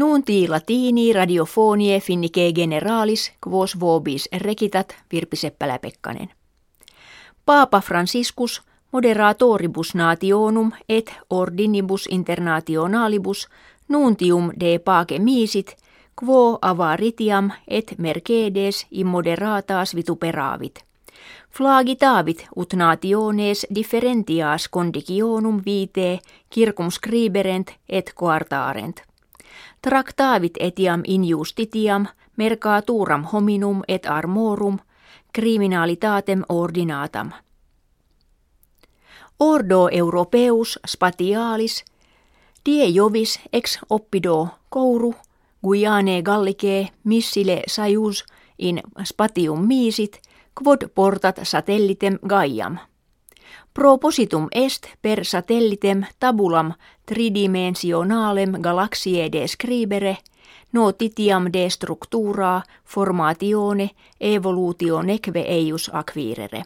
Nunti latini radiofonie finnike generalis quos vobis recitat Virpi Seppälä-Pekkanen. Paapa Franciscus moderatoribus nationum et ordinibus internationalibus nuntium de pace misit, quo avaritiam et mercedes immoderatas vituperavit. Flagitavit ut nationes differentias conditionum vitae circumscriberent et coartarent. Tractavit etiam injustitiam mercaturam hominum et armorum criminalitatem ordinatam. Ordo europeus spatialis die jovis ex oppido couru Guyane gallicae missile sajus in spatium misit quod portat satellitem Gaiam. Propositum est per satellitem tabulam tridimensionalem galaxie describere notitiam de structura formatione evolutio neque eius acquirere.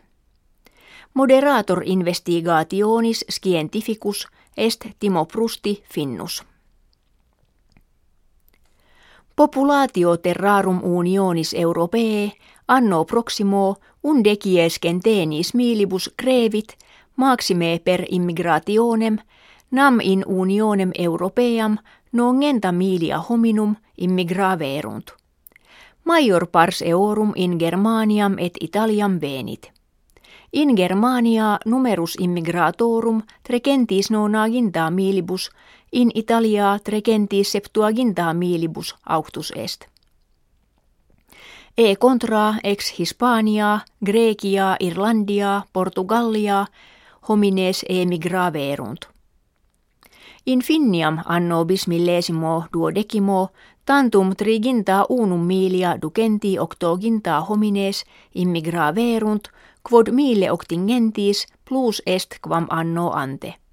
Moderator investigationis scientificus est Timo Prusti Finnus. Populatio terrarum unionis europee anno proximo undecies tenis milibus crevit maxime per immigrationem nam in unionem europeam nongenta milia hominum immigraverunt. Major pars eorum in Germaniam et Italiam venit. In Germania numerus immigratorum trecentis nonaginta milibus, in Italia trecentis septuaginta milibus auctus est. E contra ex Hispania, Grecia, Irlandia, Portugalia, homines emigraverunt. In Finniam anno bismillesimo duodecimo tantum triginta unum milia ducenti octoginta homines immigraverunt quod mille octingentis plus est quam anno ante.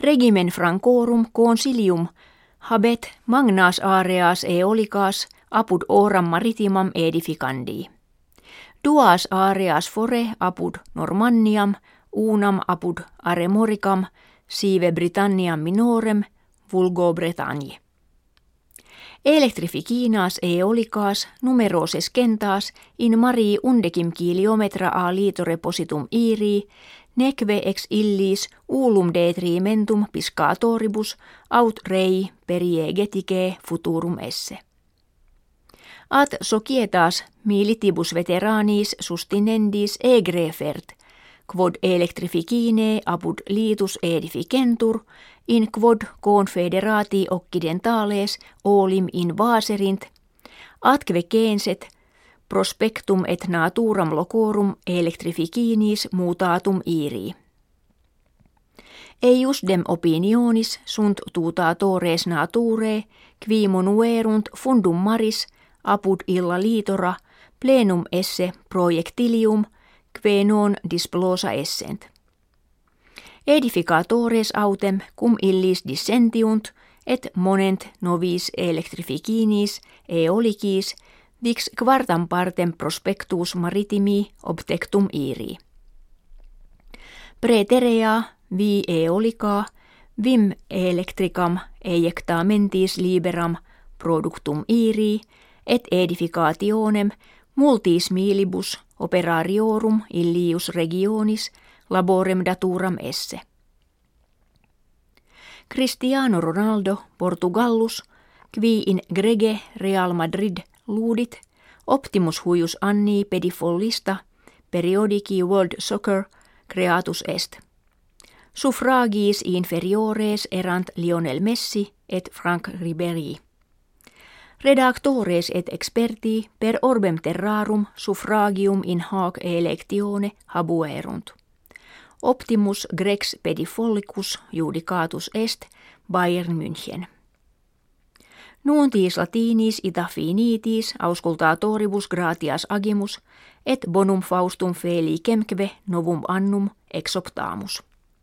Regimen francorum consilium habet magnas areas eolicas apud oram maritimam edificandi. Duas areas fore apud Normanniam, unam apud Aremoricam, sive Britanniam minorem, vulgo Bretagne. Elektrificinas eolicas numeroses kentas in mari undecim kiliometra a litore positum iri, neque ex illis ulum detrimentum piscatoribus aut rei periegetice futurum esse. At societas militibus veteranis sustinendis egrefert, quod electrificine apud litus edificentur, in quod confederati occidentales olim invaserint, atque censet prospectum et naturam locorum electrificinis mutatum iri. Eius dem opinionis sunt tutatores nature, qui monuerunt fundum maris apud illa litora plenum esse projectilium, que non displosa essent. Edificatores autem cum illis dissentiunt, et monent novis electrificinis eolicis vix quartam partem prospectus maritimi obtectum iri. Preterea vi eolica vim electricam mentis liberam productum iri et edificationem multis milibus operariorum illius regionis laborem daturam esse. Cristiano Ronaldo Portugallus qui in grege Real Madrid luudit Optimus huius anni pedifollista periodici World Soccer creatus est. Suffragis inferiores erant Lionel Messi et Frank Ribery. Redactores et experti per orbem terrarum suffragium in hac electione habuerunt. Optimus grex pedifollicus judicatus est Bayern München. Nuuntis latinis ita finitis auscultatoribus gratias agimus et bonum faustum feli kemkve novum annum exoptamus.